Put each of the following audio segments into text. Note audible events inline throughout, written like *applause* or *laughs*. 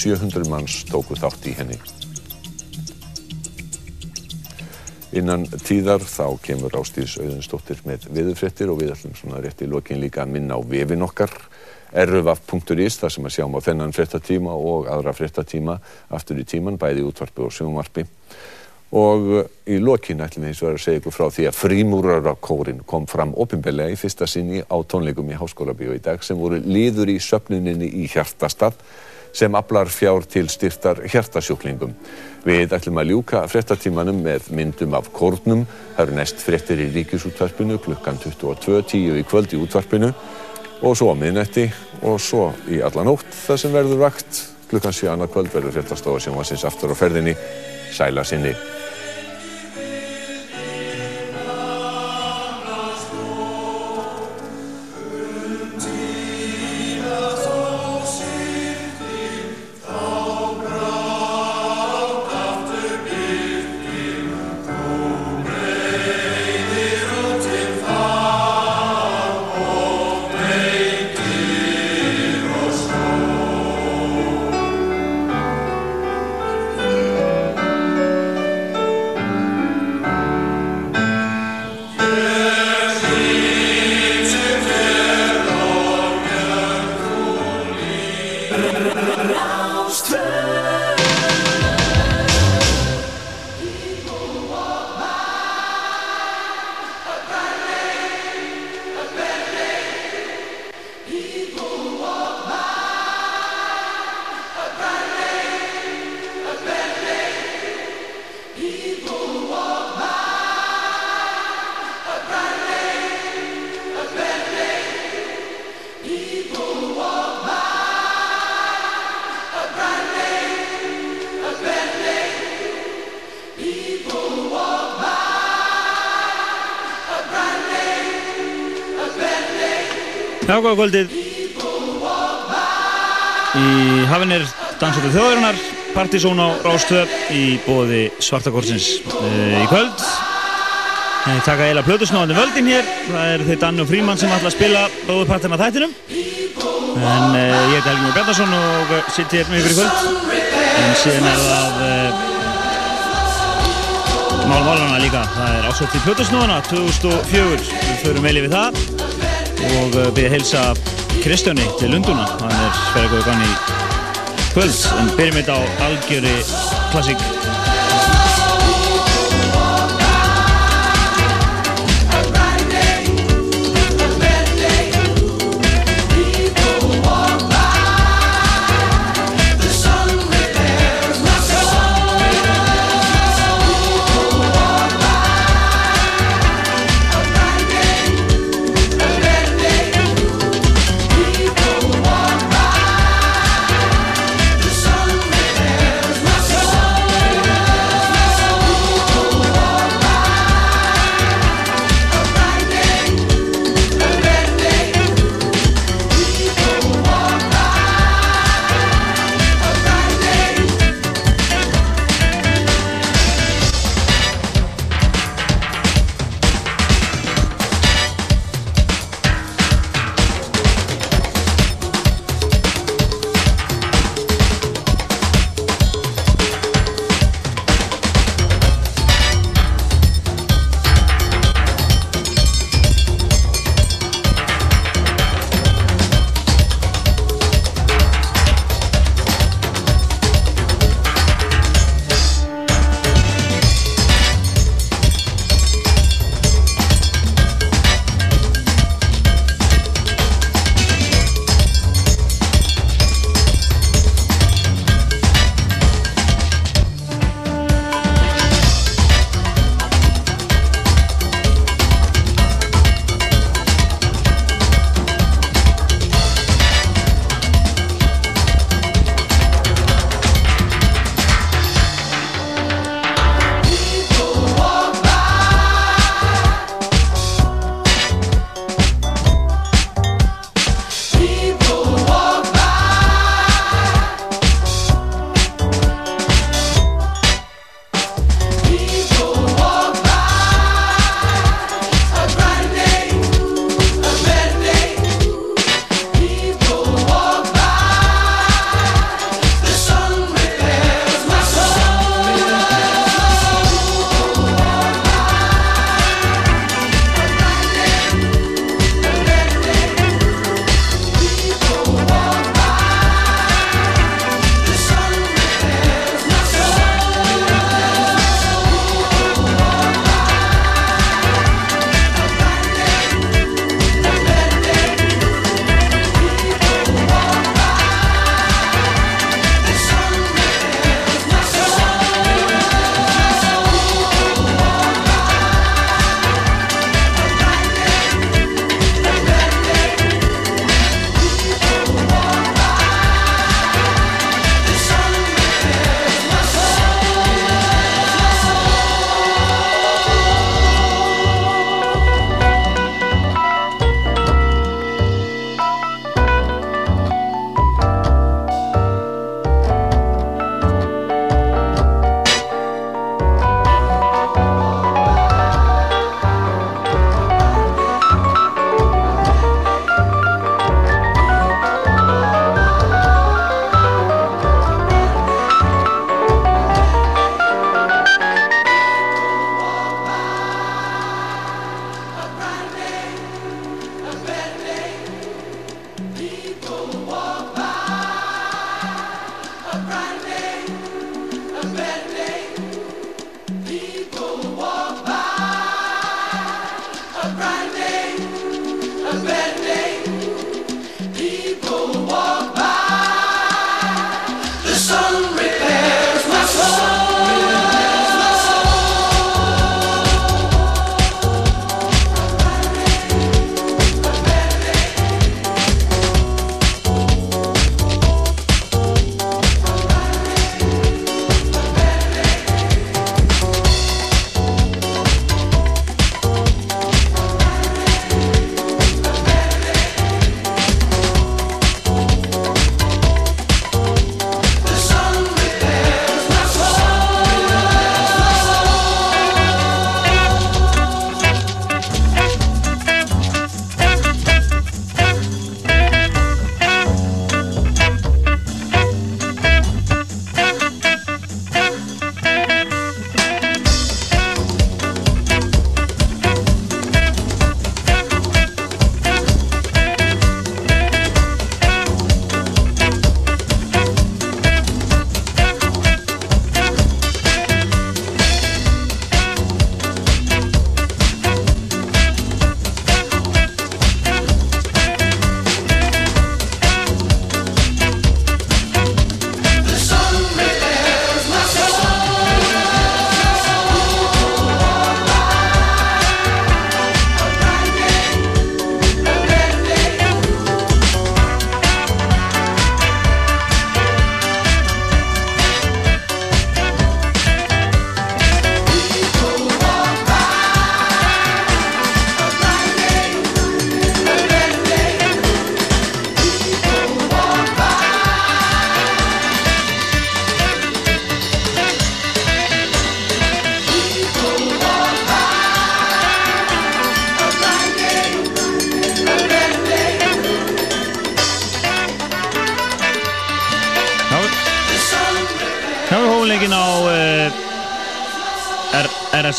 700 manns tóku þátt í henni. Innan tíðar þá kemur Ástís Auðunstóttir með viðurfrettir og við ætlum svona rétt í lokin líka að minna á vefin okkar rvaf.is þar sem að sjáum á þennan frettatíma og aðra frettatíma aftur í tíman, bæði útvarpi og sjónvarpi og í lokin ætlum við eins og að segja ykkur frá því að frímúrarakórin kom fram opimbelega í fyrsta sinni á tónleikum í Háskóla Bíó í dag sem voru liður í söpnuninni í Hjartastad sem aflar fjár til styrtar hjertasjúklingum. Við ætlum að ljúka frettatímanum með myndum af kórnum. Það eru næst frettir í ríkisútvarpinu klukkan 22.10 í kvöld í útvarpinu og svo á miðnætti og svo í alla nótt það sem verður vakt klukkan 7 annað kvöld verður frettastofa sem var sinns aftur á ferðinni sæla sinni. Já, góða kvöldið. Í hafinn er dansóttu þjóðarinnar Partizón á Rástöð í bóði Svartakorsins í kvöld Ég taka eila plötusnáðandi völdin hér. Það er þeir Danni og Fríman sem ætla að spila bróðupartin af þættinum. En uh, ég heiti Helgi Mór Bjarnarsson og sitt hér með ykkur í kvöld. En síðan er það uh, málmálana líka. Það er ásótt í plötusnáðana 2004 við förum vel yfir það og byrja að heilsa Kristjáni til Lunduna hann er sverðið gann í kvöld en byrjum þetta á algjöri klassík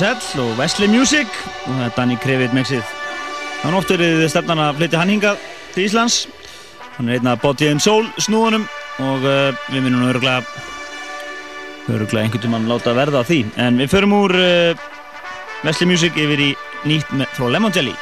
RSL og Wesley Music og það er Danny Krevit mexið. Hann ótt verið stefnan að flytja hann hingað til Íslands. Hann er einn af Body and Soul snúðunum og uh, við minnum öruglega öruglega einhvern tíum að láta verða því. En við förum úr uh, Wesley Music yfir í nýtt frá Lemon Jelly.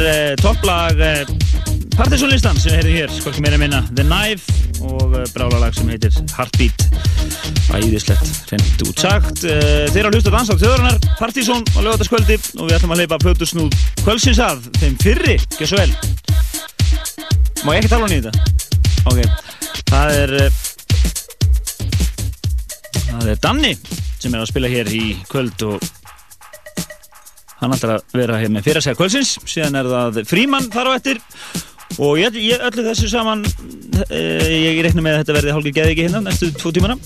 Er uh, topplag uh, Partisanlistan sem við heyrðum hér, skokki meira minna. The Knife og uh, brálalag sem heitir Heartbeat. Æðislegt, hreint útsagt Þeir eru að hlusta dans á þjóðurnar Partisan á lögataskvöldi og við ætlum að leipa plötusnúð kvöldsins að þeim fyrri, ekki svo vel. Má ég ekki tala um þetta? Ok, það er það er Danni sem er að spila hér í kvöld og hann ætlar að vera hér með fyrir að segja kvöldsins. Síðan er það Fríman þar á ettir og ég, ég öllu þessu saman eh, ég reikna með að þetta verði hálfur geði ekki hérna næstu tvo tímana.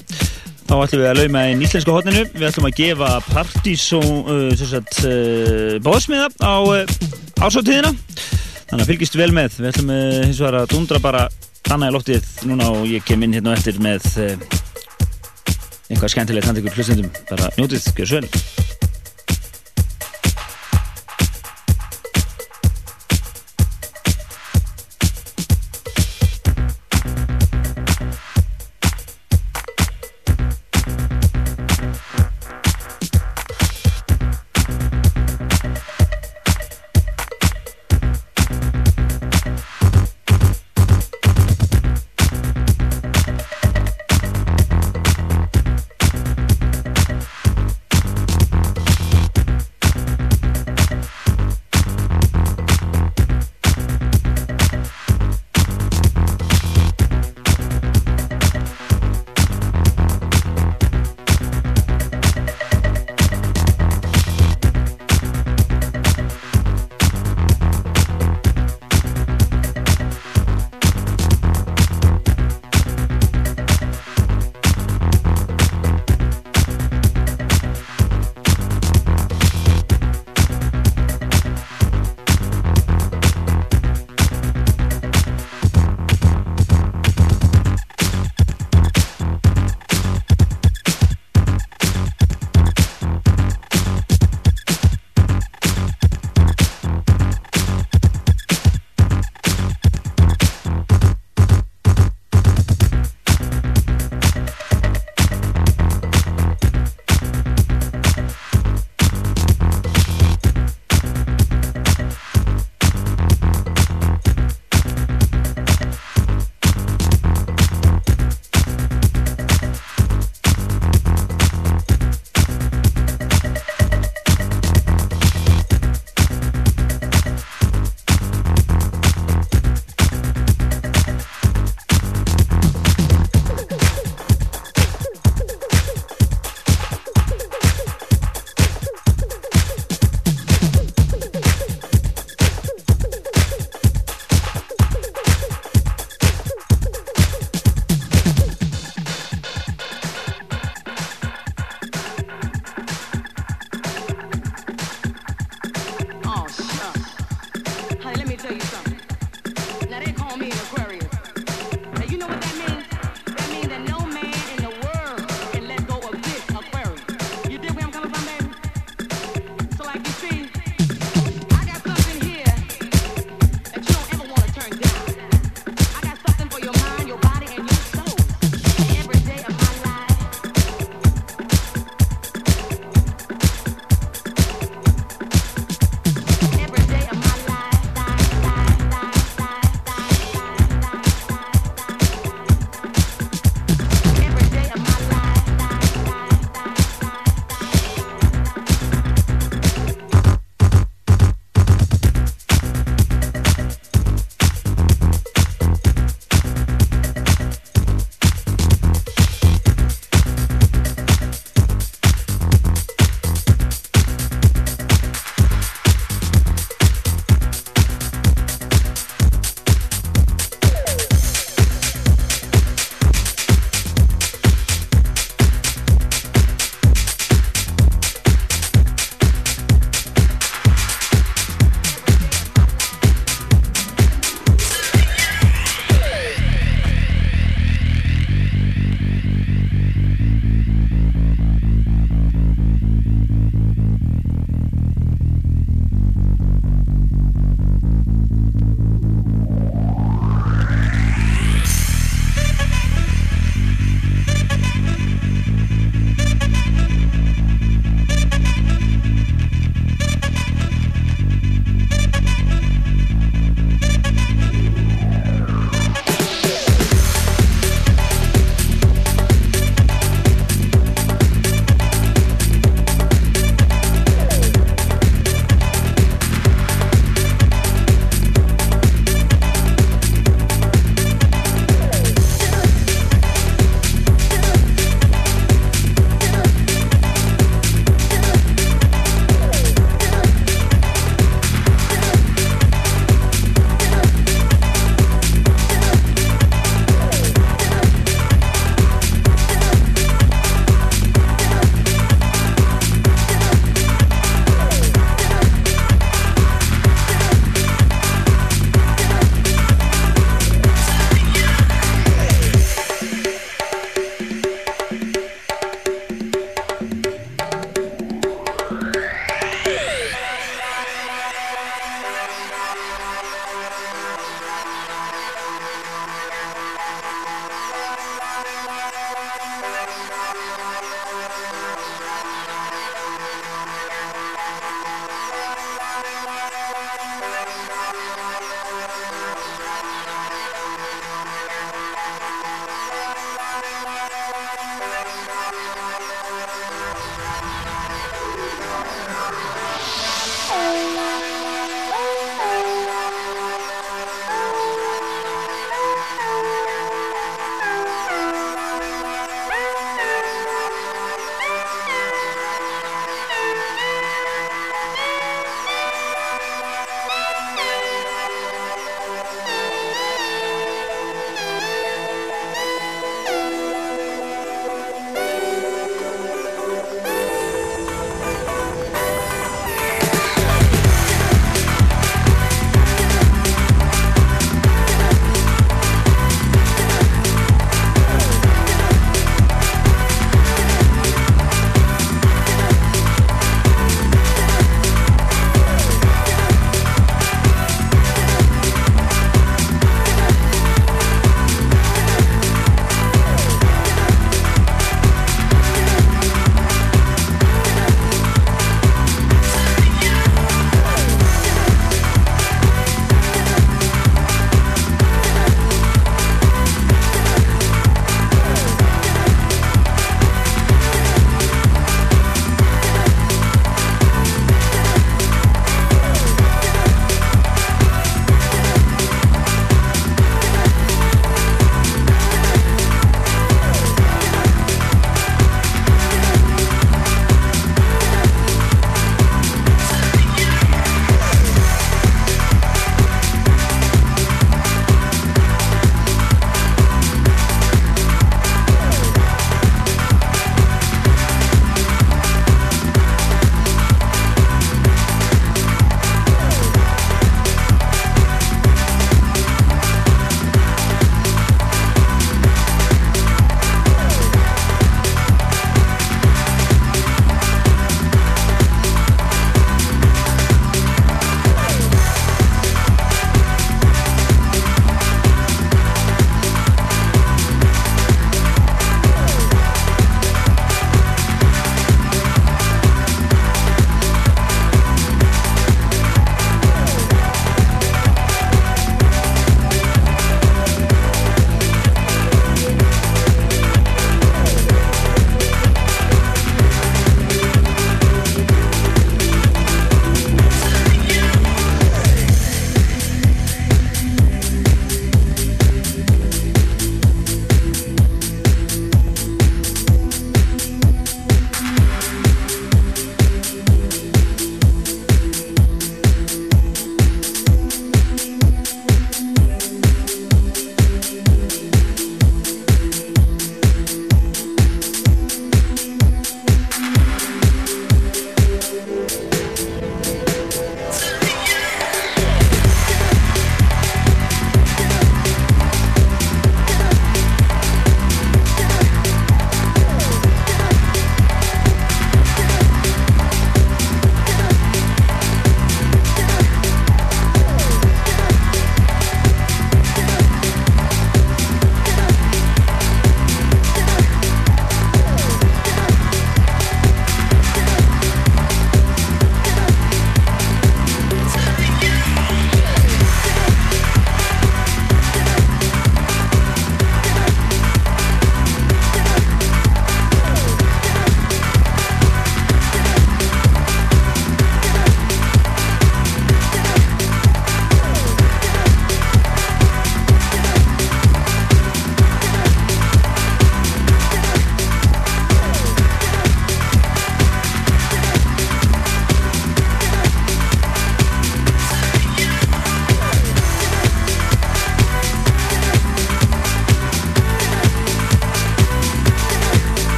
Þá ætlum við að lauma einn íslensku hotninu. Við ætlum að gefa partysón uh, uh, bóðsmiða á uh, ásáttíðina þannig að fylgist vel með. Við ætlum hins vegar að dundra bara þannig að lóttið núna og ég kem inn hérna eftir með einhvað skemmtilegt handikul hlustendum. Bara njótið, gjör svo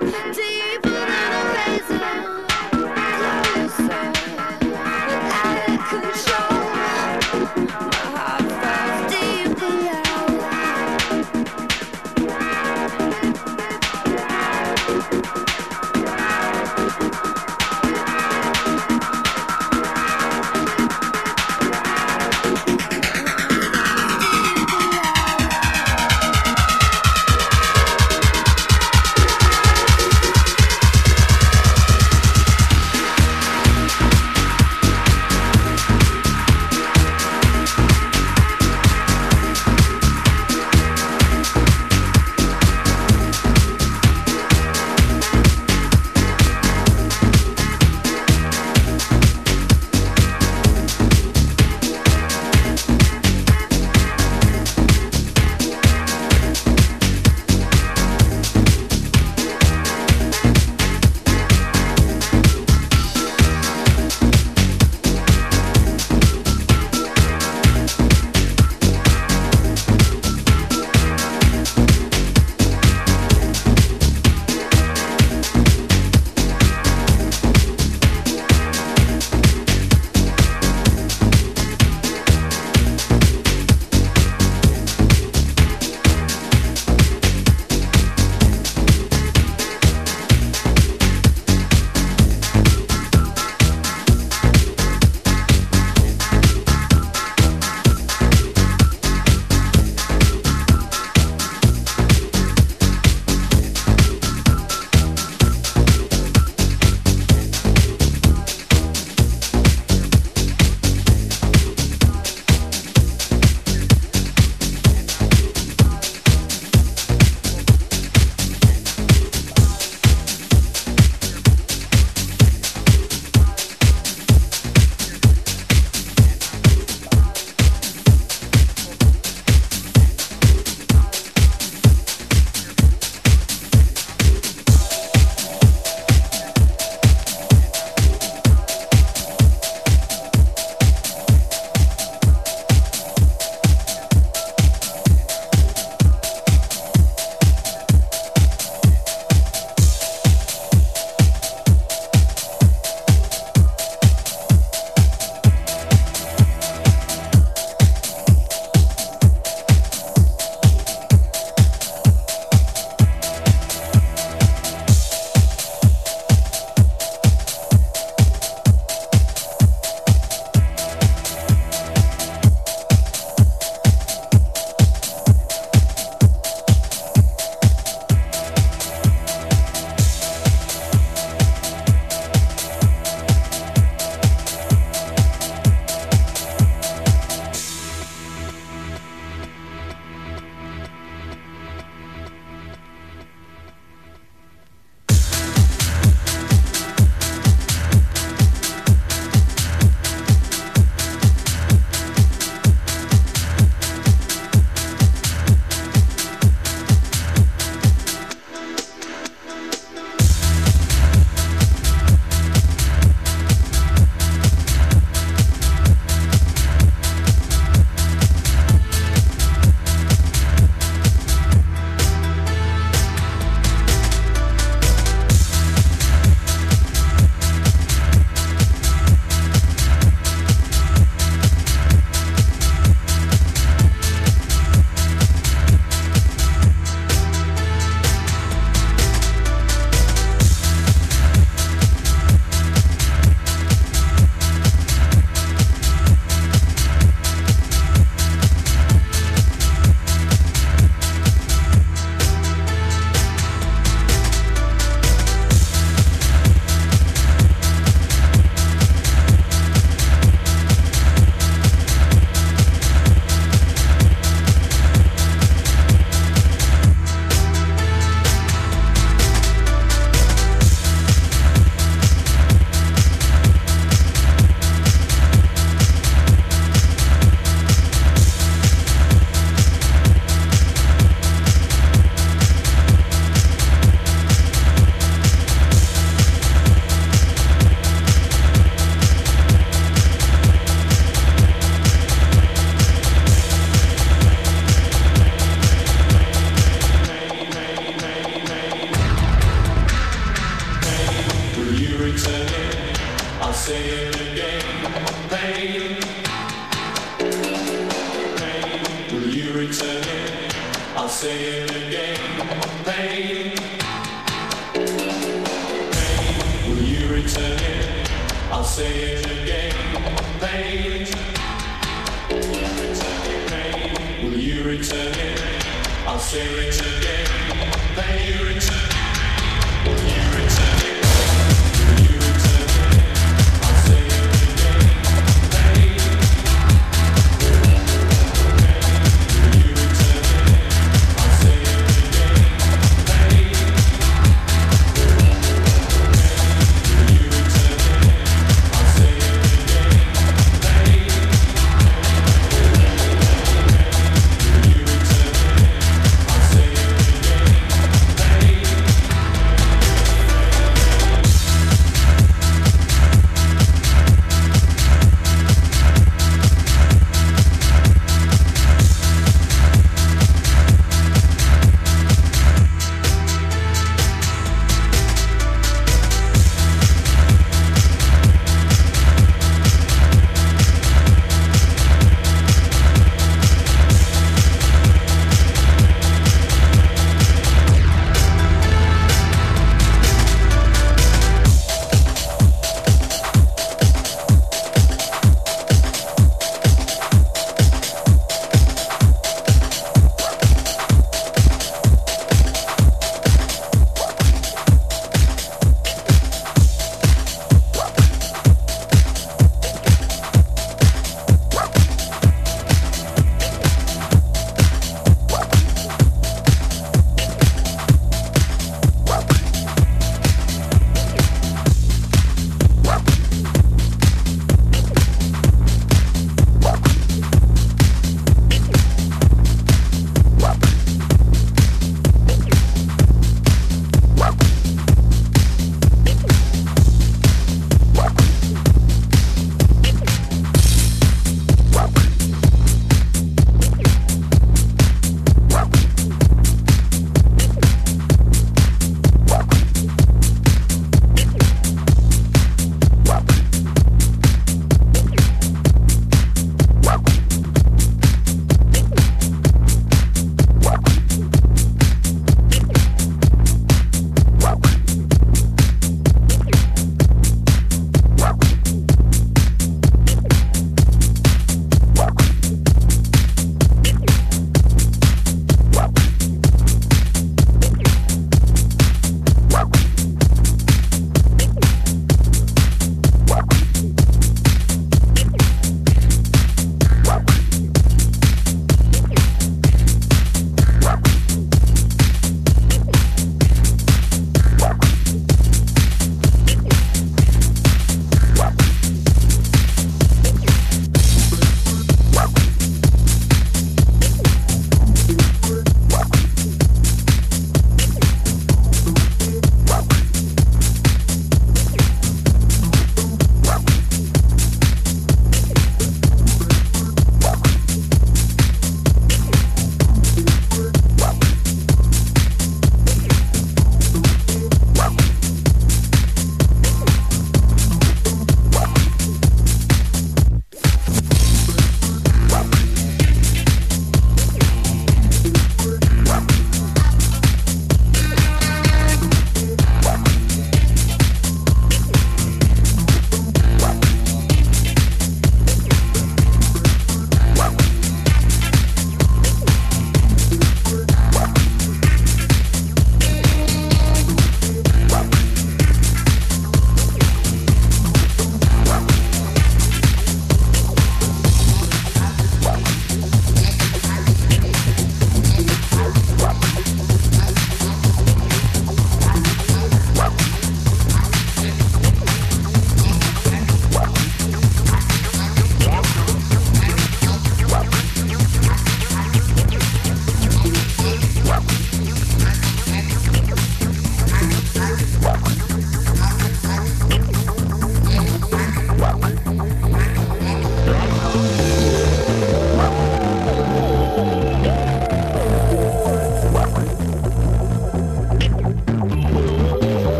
Do you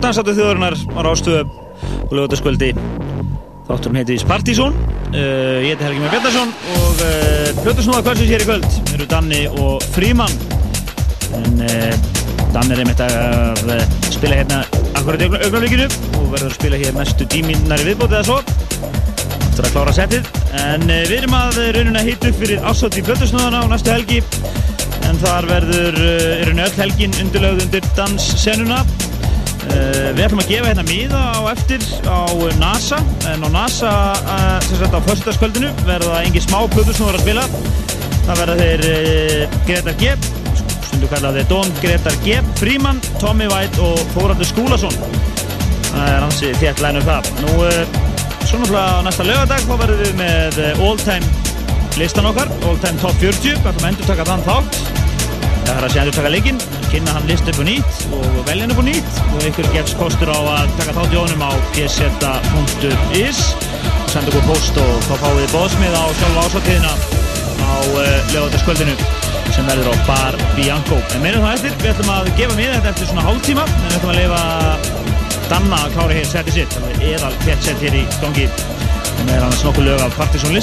á Dansáttu þjóðurinnar á Rástöðu og lögutaskvöldi þátturum heiti Spartísson uh, ég heiti Helgi Mér Bjarnarsson og uh, Plutusnúða kvöldsins hér í kvöld eru Danni og Fríman en uh, Danni er einmitt að spila hérna akkurat í augnaflikinu og verður að spila hér næstu tíminnar í viðbótið eða svo eftir að klára setið. En við erum að raunin að hita upp fyrir ásátt í Plutusnúðana á næstu helgi. En þar verður er raunin öll helgin undirlögð undir danssenuna við ætlum að gefa hérna miða á eftir á NASA. En á NASA uh, sem sagt á fyrstaskvöldinu verða engi smá plötusnúður að spila. Það verða þeir Gretar G stundu kallaði Don Gretar G Fríman, Tommy White og Þóraldur Skúlason. Það er hansi þétt lænum það. Nú svo náttúrulega á næsta lögadag þá verðum við með all time listan okkar all time top 40 við ætlum að endur taka þann þátt. Það er að sé endur taka leikinn kynna hann list upp og nýtt og velja hann upp og nýtt. Og ykkur gefst kostur á að taka þátt í honum á pseta.is senda okkur post og þá fáið þið bóðsmið á sjálfa ásáttíðina á uh, lögataskvöldinu sem verður á Bar Bianco. En meinum það eftir, við ætlum að gefa miða þetta eftir svona hálftíma. En við ætlum að leifa Danna að klára hér setið sitt. Eðal fjett sett hér í gangi. Með hann snokku lög af Partiðsson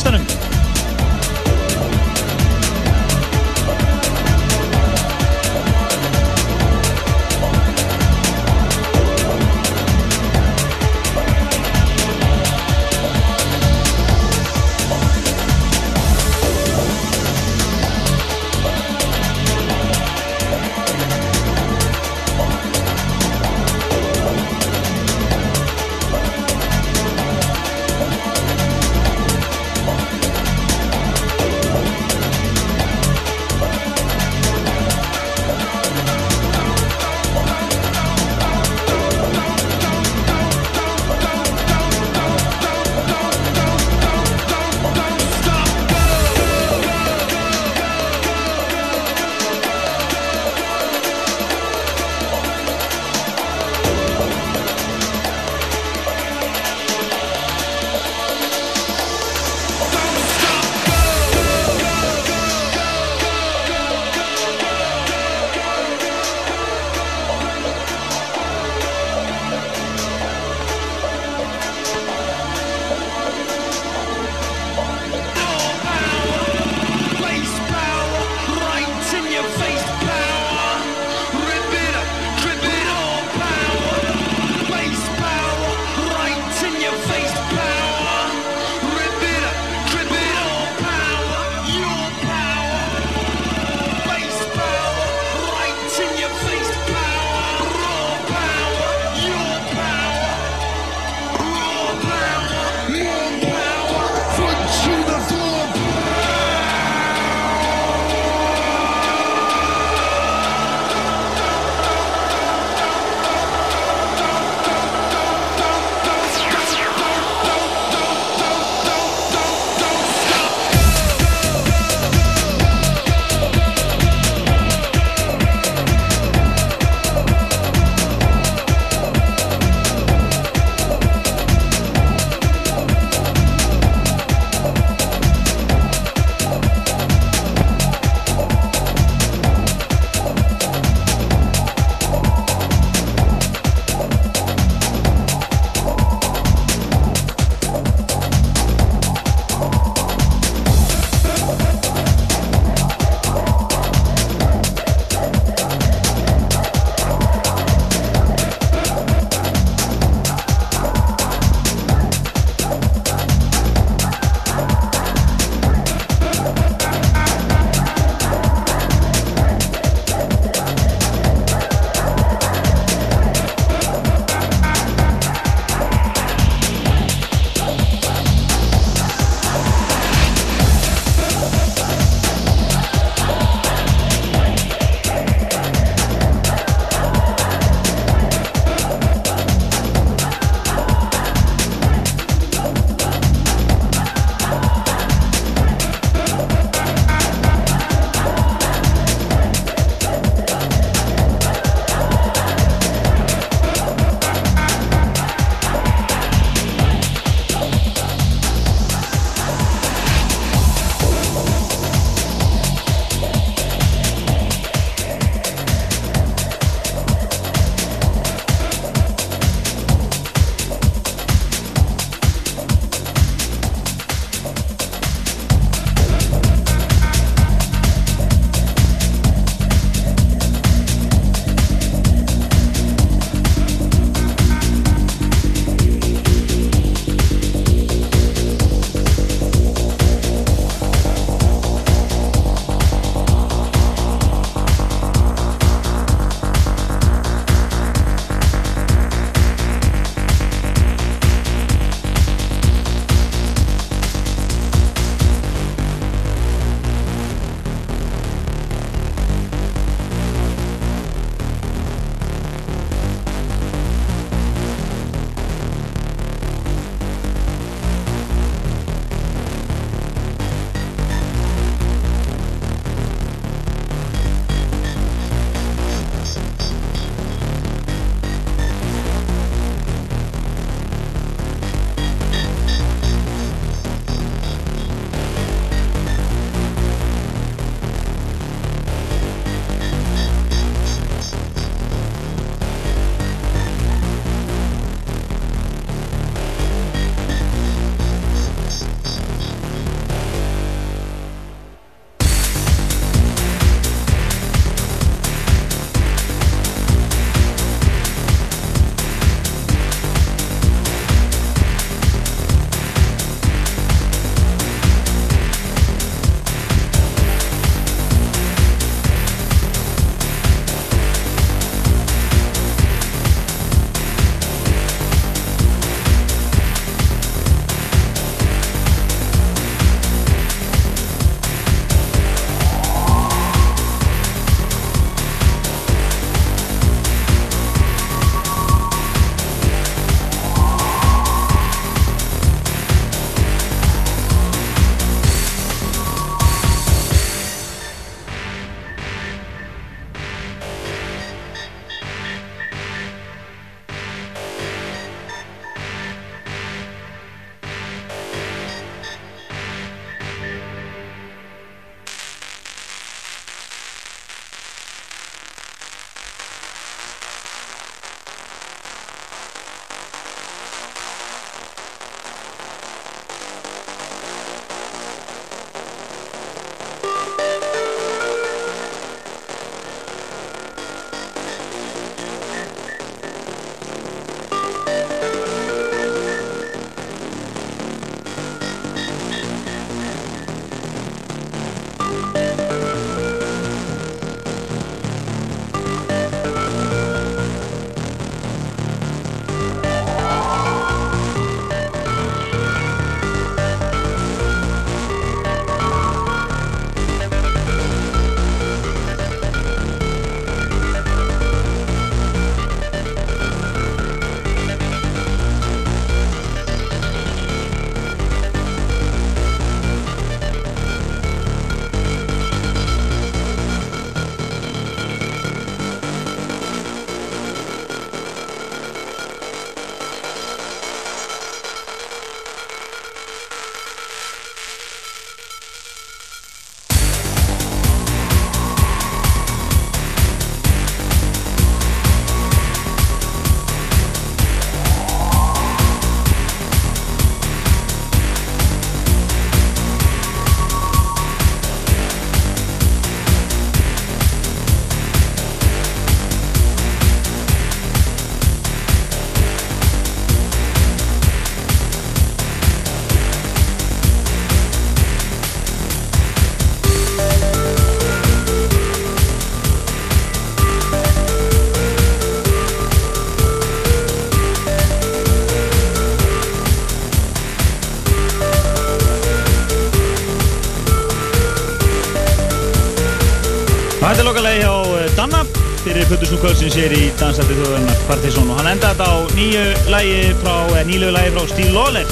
lokalegi hjá eh, Danna. Fyrir Puttursnú Kvöldsins hér í Dansætti þjóðverðnar Partizón og hann enda þetta á nýju lægi frá, eh, nýlu lægi frá Steve Lawler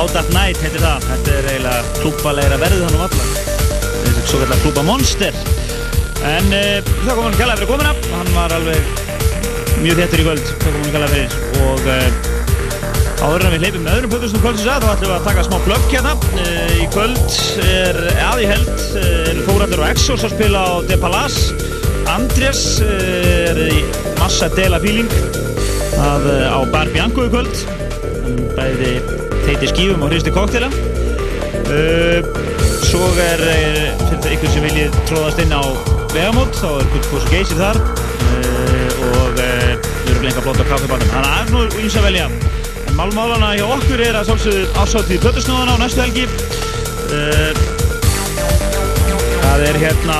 Out at Night heitir það. Þetta er eiginlega klúbalegra verðið hann um allar Þetta er svo kallar klúba Monster. En e, það kom hann kjalla fyrir komina hann var alveg mjög þettur í kvöld það kom hann kjalla fyrir og Áður en við leipum með öðrum Puttursnú Kvöldsins að þá ætlum við að taka smá plögg hérna. E, í kvöld er aði held er Þóraldur og Exos að spila á De Palace. Andrés er í massa dela feeling að, á Bar Bianco í kvöld. Bæði teiti skífum og hristi koktela svo er fyrir ykkur sem viljið tróðast inn á vegamót þá er Guldfoss og Geysir þar. Og við erum lenga blótt á kaffebarnum þannig að það er nú íns að velja málmálana hjá okkur er að svolsögðu ásátið í Plötusnóðana á næstu helgi. Það er hérna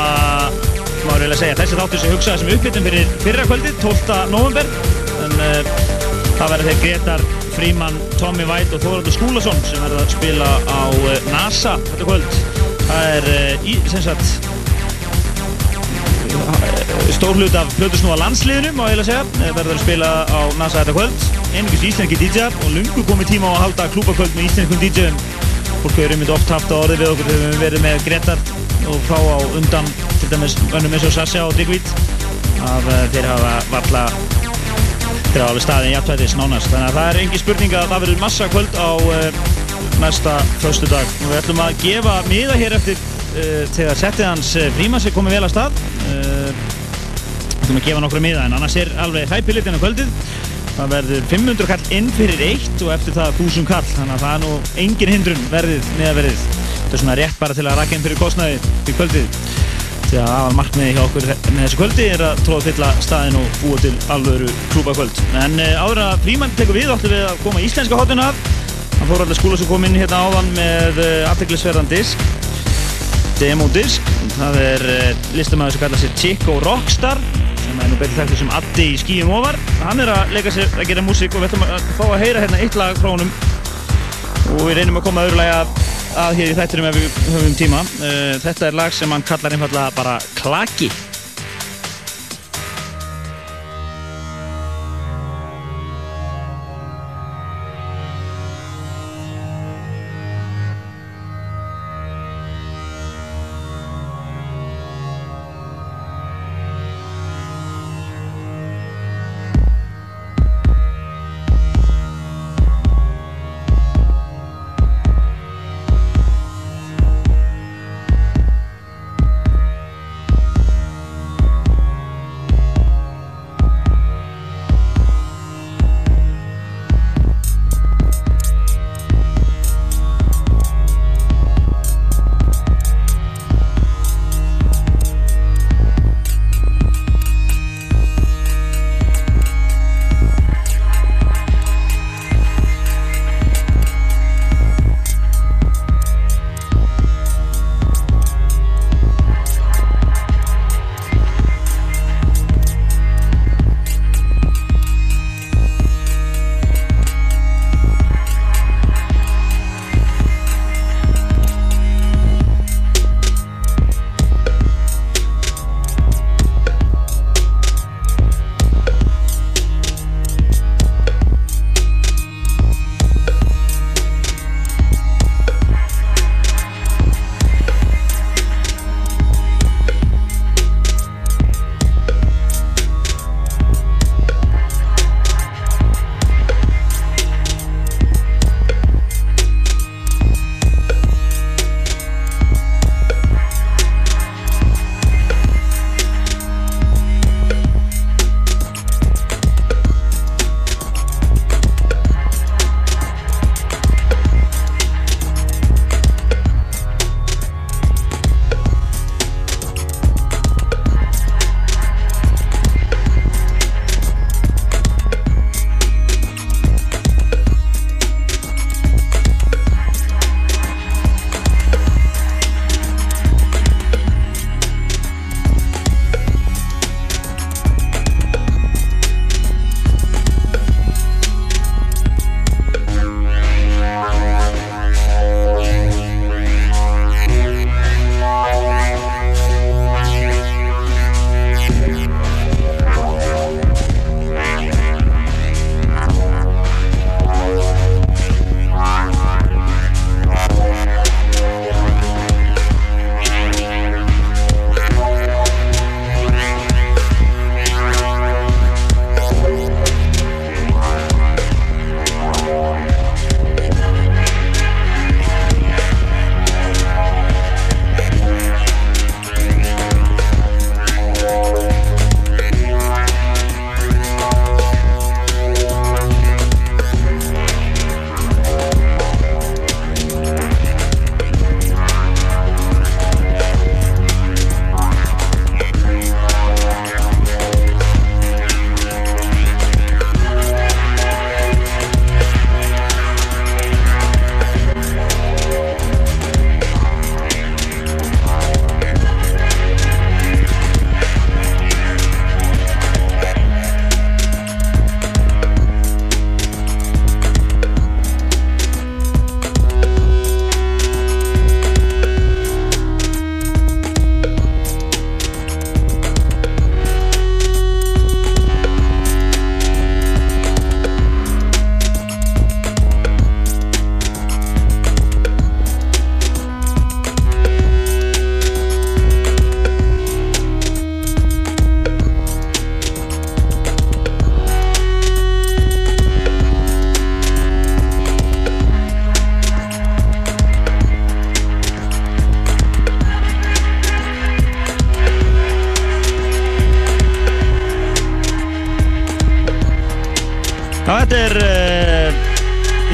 vel að segja þessi þáttur sem hugsaði sem uppbyttum fyrir fyrra kvöldið 12. november en uh, það verður þeir Gretar Fríman, Tommy White og Þóraldur Skúlason sem verður að spila á NASA þetta kvöld. Það er í, sem sagt stór hlut af Plutusnúa landsliðinu má ég að segja verður að spila á NASA þetta kvöld einhvers íslenski DJ-ar og lungu komið tíma á að halda klúbakvöld með íslenskum DJ-um fólk hefur einmitt oft haft á orði við okkur þegar við hefum verið með Gretar og þá á undan til dæmis önnum eins og Sasja og Digvít að uh, þeir hafa valla þeir hafa alveg staðið í jafntvætis nánast. Þannig að það er engi spurning að það verður massa kvöld á uh, næsta förstu dag og við ætlum að gefa miða hér eftir uh, þegar settið hans Frímans er komið vel að stað. Við ætlum að gefa nokkru miða en annars er alveg hæpilit enn á kvöldið það verður 500 kall inn fyrir eitt og eftir það 1000 kall. Þannig að það er nú engin hindrun verðið meðverðið þetta er svona rétt bara til að rakka inn fyrir kostnaði í kvöldið. Því að aðal markmiði hjá okkur með þessu kvöldi er að tróða fylla staðin og búa til alvöru klúbakvöld. En uh, áður að Fríman tekur við áttu við að koma íslenska hotuna hann fór allir skóla sem kom inn hérna áðan með uh, afteklisverðan disk. Demo disk. Það er uh, listamæður sem kallar sér Chico Rockstar sem er nú betur þekktið sem Addi í skíum ofar hann er að leika sér að gera músík og við ætlum að fá að heyra hérna eitt lag frá honum. Og við reynum að koma öðru lagi að að hér í þættinum ef við höfum tíma. Uh, þetta er lag sem hann kallar einfallega bara Klaki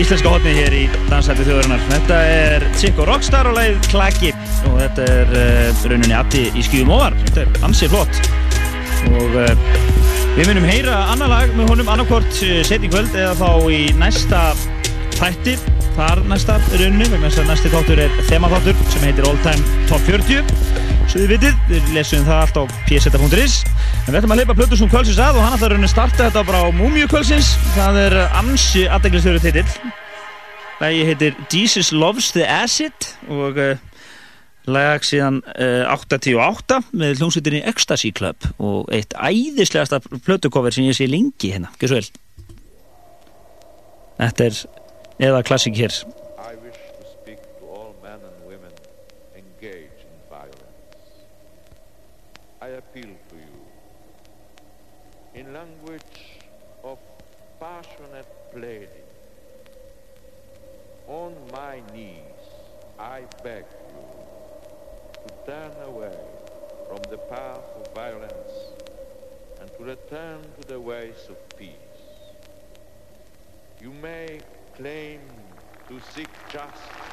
íslenska hotni hér í Dansætti þjóðurinnar. Þetta er Chico Rockstar og leið Klaki og þetta er uh, rauninni Atti í skjúum ofar. Þetta er ansið flott og uh, við munum heyra annar lag með honum annarkort setjum kvöld eða þá í næsta þætti þar næsta rauninni vegna þess að næsti þáttur er þemaþáttur sem heitir All Time Top 40 svo þið vitið, við lesum það allt á pseta.is En við ætlum að leipa Plutusnum kvölsins að og hann ætlar að starta þetta bara á Múmiu kvölsins. Það er ansi aðdeglistöru titill. Lægi heitir Jesus Loves the Acid og uh, lag síðan uh, 88 með hljómsveitinni Ecstasy Club og eitt æðislegasta Plutukoffer sem ég sé lengi hérna. Gjör svo vel. Þetta er eða klassík hér. on my knees, I beg you to turn away from the path of violence and to return to the ways of peace. You may claim to seek justice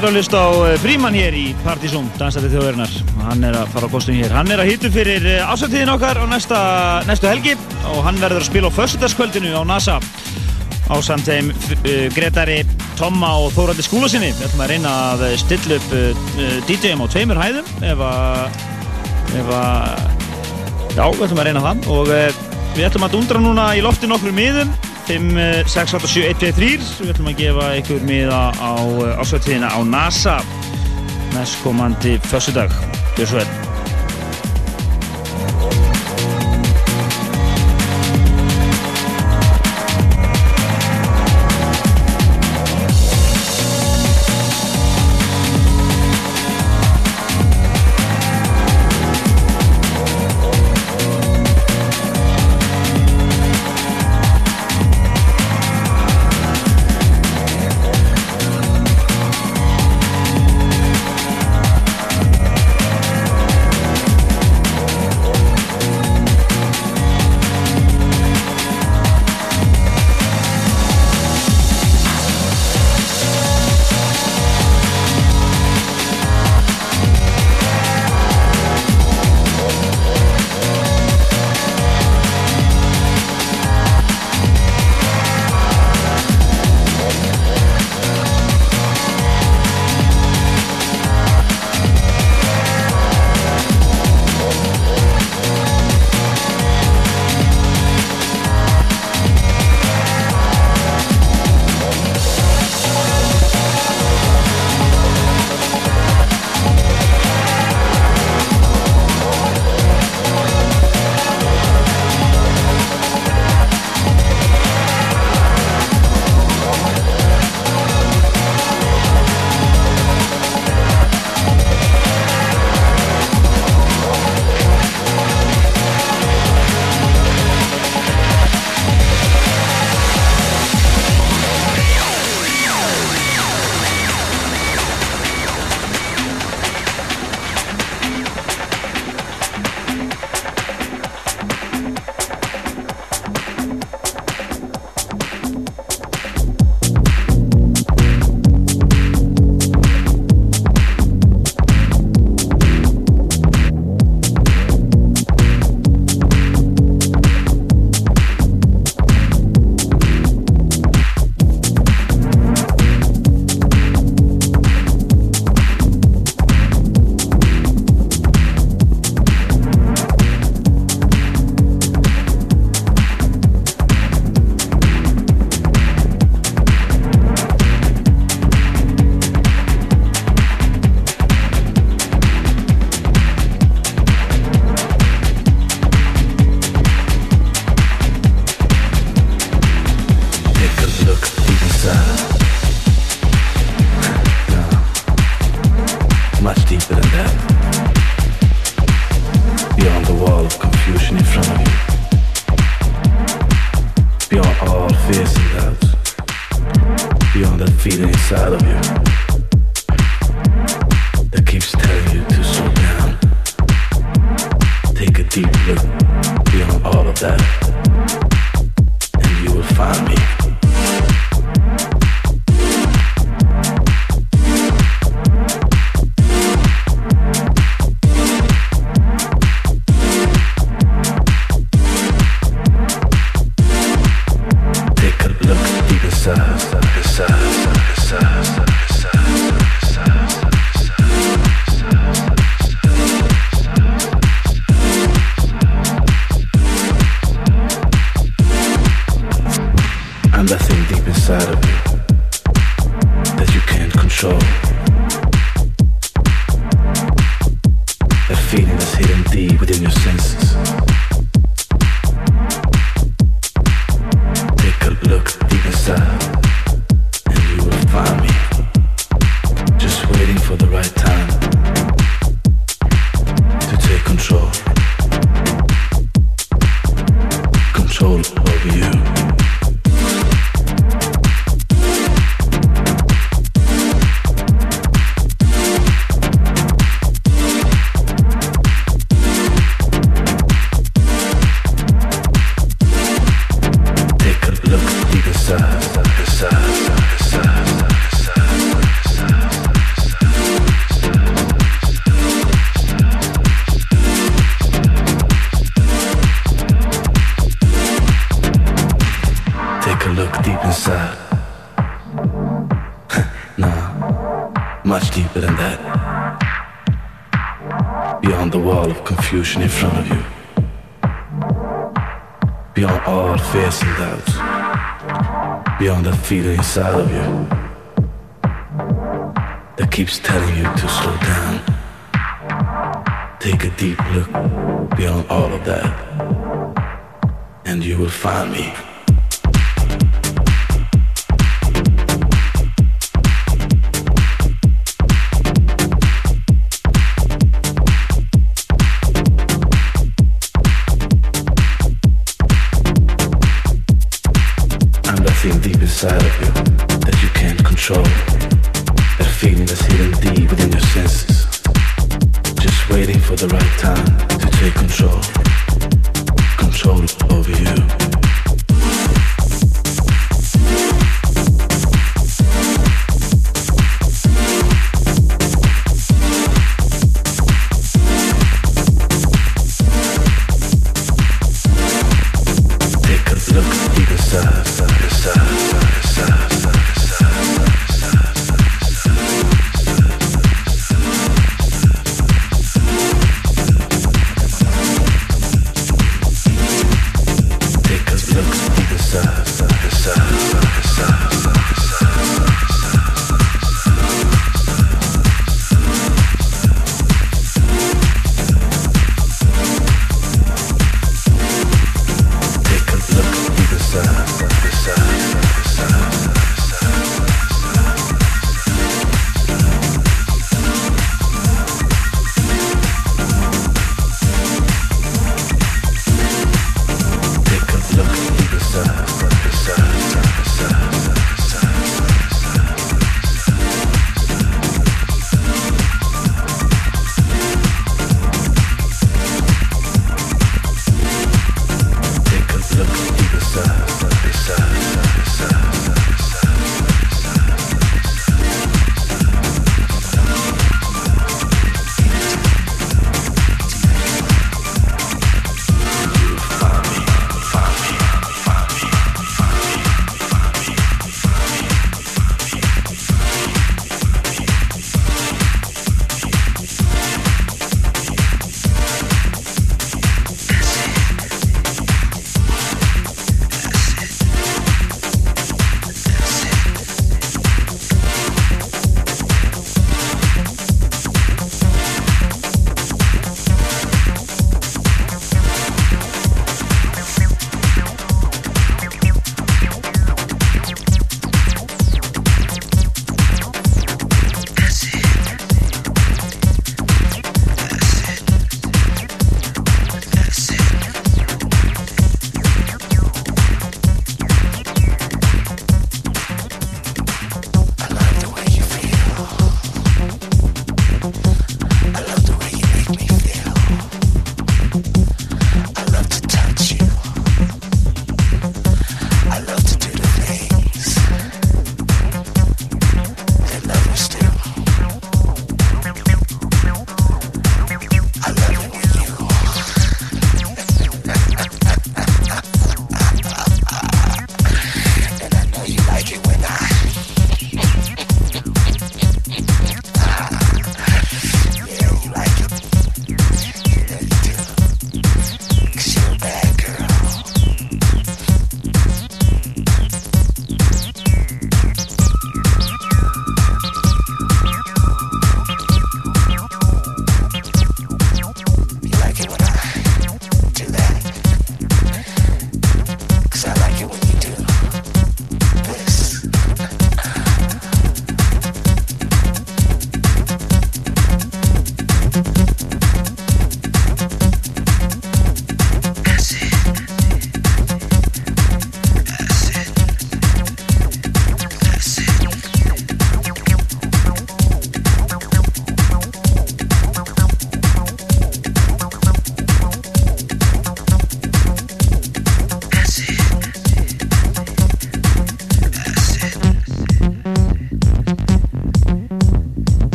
þið eru að hlusta á eh, Fríman hér í Partizón, dansætti þjóðverðinar hann er að fara á kostum hér. Hann er að hýttu fyrir ásættiðin okkar á næsta, næstu helgi og hann verður að spila á föstudagskvöldinu á NASA á samt þeim uh, Gretari, Tomma og Þóraldi skúlasinni. Við ætlum að reyna að stilla upp DJ-um á tveimur hæðum ef að, ef að, já, við ætlum að reyna það og við ætlum að dundra núna í lofti nokkru miðum 5, 6, 8, 7, 1, 2, 3 Við ætlum að gefa ykkur miða á ásvættíðina á NASA næstkomandi fössudag Gjör svo Fears and doubts. Beyond that feeling inside of you that keeps telling you to slow down. Take a deep look beyond all of that, and you will find me. Inside of you that you can't control. That feeling that's hidden deep within your senses. Just waiting for the right time to take control. Control over you.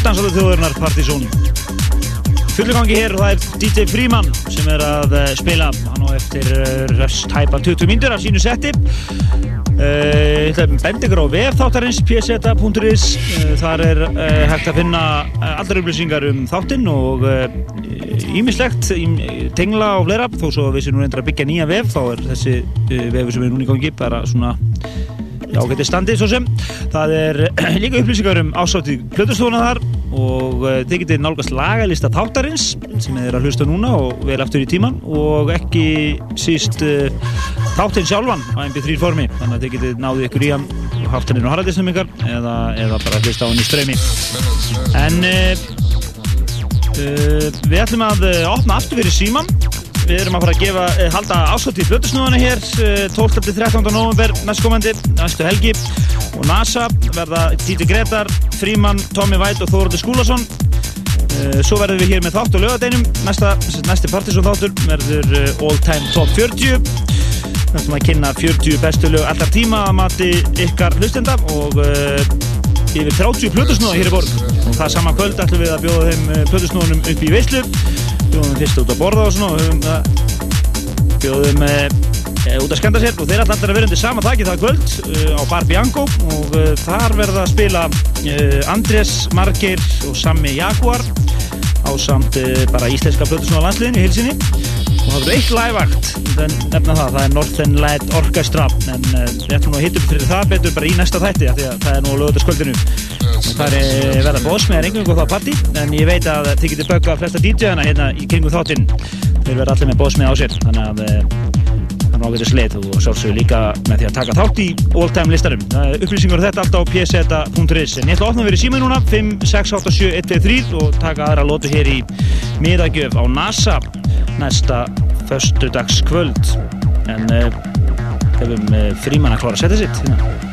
Dansaðu þjóðurinnar Partizón. Fullugangi hér og það er DJ Freeman sem er að uh, spila. Hann og eftir uh, röst tæpa 20 mínútur af sínu setti uh, Það er bendigur á vef þáttarins pseta.is uh, Þar er uh, hægt að finna allar upplýsingar um þáttinn og ímislegt tengla og fleira. Þó svo við sem nú reyndar að byggja nýja vef þá er þessi vefur sem er núna í gangi bara svona Já, getið standið svo sem. Það er *clears throat* líka upplýsingar um ásáttið plötustofuna þar og uh, þið getið nálgast lagalista þáttarins sem er að hlusta núna og vel aftur í tíman og ekki síst uh, þáttinn sjálfan á MP3 formi þannig að þið getið náðið ykkur í hann og haft hann inn á haraldisnum ykkar eða, eða bara hlusta á hann í streymi. En uh, við ætlum að opna aftur fyrir síman Við erum að fara að gefa, eh, halda ásótt í flutusnúðana hér 12-13. november næstkomandi, næstu helgi. Og NASA verða Títi Gretar, Fríman, Tommy White og Þóruldur Skúlason. Svo verðum við hér með þátt og lögadeinum næsta, næsti partysón þáttur verður All Time Top 40 Við ætlum að kynna 40 bestu lög allar tíma að mati ykkar hlustenda og uh, yfir 30 flutusnúða hér í borg. Og það sama kvöld ætlum við að bjóða þeim flutusnúðunum upp í veislu bjóðum fyrst út að borða og svona höfum það bjóðum e, út að skenda sér. Og þeir allir að vera undir sama þakki það kvöld e, á Bar Bianco. Og e, þar verða að spila Andrés Margeir og Sammi Jaguar á samt bara íslenska blöðusnúða landsliðin í hilsinni og það verður eitt lægvakt nefna það, það er Northern Light Orchestra en við ætlum að hittum fyrir það betur bara í næsta þætti því að það er nú skvöldinu Það er verða bóðsmeðar einhvern veginn á það parti en ég veit að þið getur böggað flesta DJ-ana hérna í kringum þáttinn. Þeir verða allir með bóðsmeð á sér þannig að er nákvæmlega sleið og sjálfsögur líka með því að taka þátt í all-time listarum. Upplýsingur um þetta alltaf á pseta.is en ég ætla að opna verið síma núna 5, 6, 8, 7, 1, 2, 3 og taka aðra lótu hér í miðagjöf á NASA næsta förstudagskvöld en uh, hefum uh, fríman að klára að setja sitt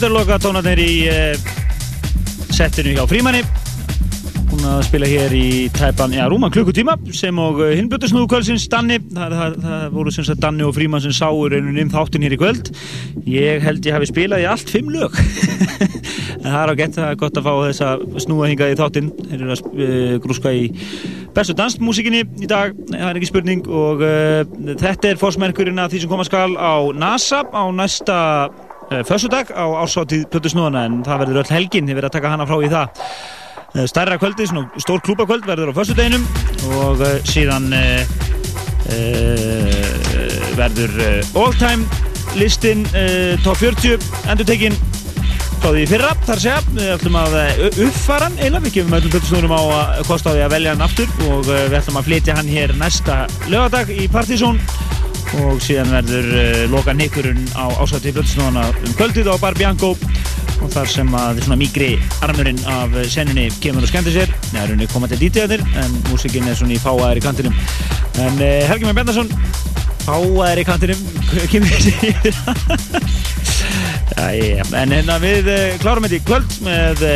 þetta er loka tónarnir í uh, settinu hjá Frímanni. Hún að spila hér í tæpan, já, rúman klukkutíma sem og uh, hinbjötusnúðu kvöldsins Danni. Það, það, það voru sem sagt Danni og Fríman sem sáu raunin um þáttinn hér í kvöld. Ég held ég hafi spilað í allt fimm lög. *laughs* En það er á gett, það er gott að fá þess að snúa hingað í þáttinn. Þeir eru að uh, grúska í bestu dansmúsikinni í dag, það er ekki spurning. Og uh, þetta er fórsmerkurinn af því sem koma skal á NASA á næsta uh, fössudag á ársáttíð Plötusnúðana en það verður öll helgin, þið verður að taka hana frá í það. Uh, stærra kvöldi, svona stór klúbakvöld verður á fössudeginum og uh, síðan verður all time listin uh, top 40 endur tekinn í fyrra, þar segja, við ætlum að uppfara hann eiginlega, við gefum öllum plötusnúðunum á að kosta á því að velja hann aftur. Og við ætlum að flytja hann hér næsta lögadag í Partizón og síðan verður uh, loka nýkurinn á ásætti plötusnúðuna um kvöldið á Bar Bianco. Og þar sem að svona mýgri armurinn af senunni kemur og skemmtir sér. Það er unni komandi dítiðanir en músikinn er svona í fáaðir í kantinum. En uh, Helgi Már Bjarnason fáaðir í kantinum kemur sér Jæja, en hérna við uh, klárum þetta í kvöld með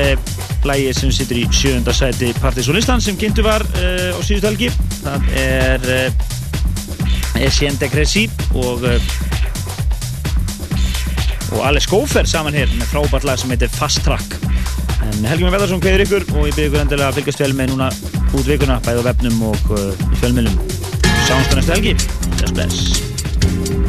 lægi sem situr í sjönda sæti Partizónistan sem kynntu var á síðustu helgi. Það er Etienne Cresci og uh, og Alex Gófer saman hér með frábært lag sem heitir Fast Track. En Helgi Már Veðarsson kveður ykkur og ég byrði ykkur endilega að fylgjast vel með núna út vikuna bæði á vefnum og uh, í fjölmiðlum. Sjáumst á næstu helgi. Bless bless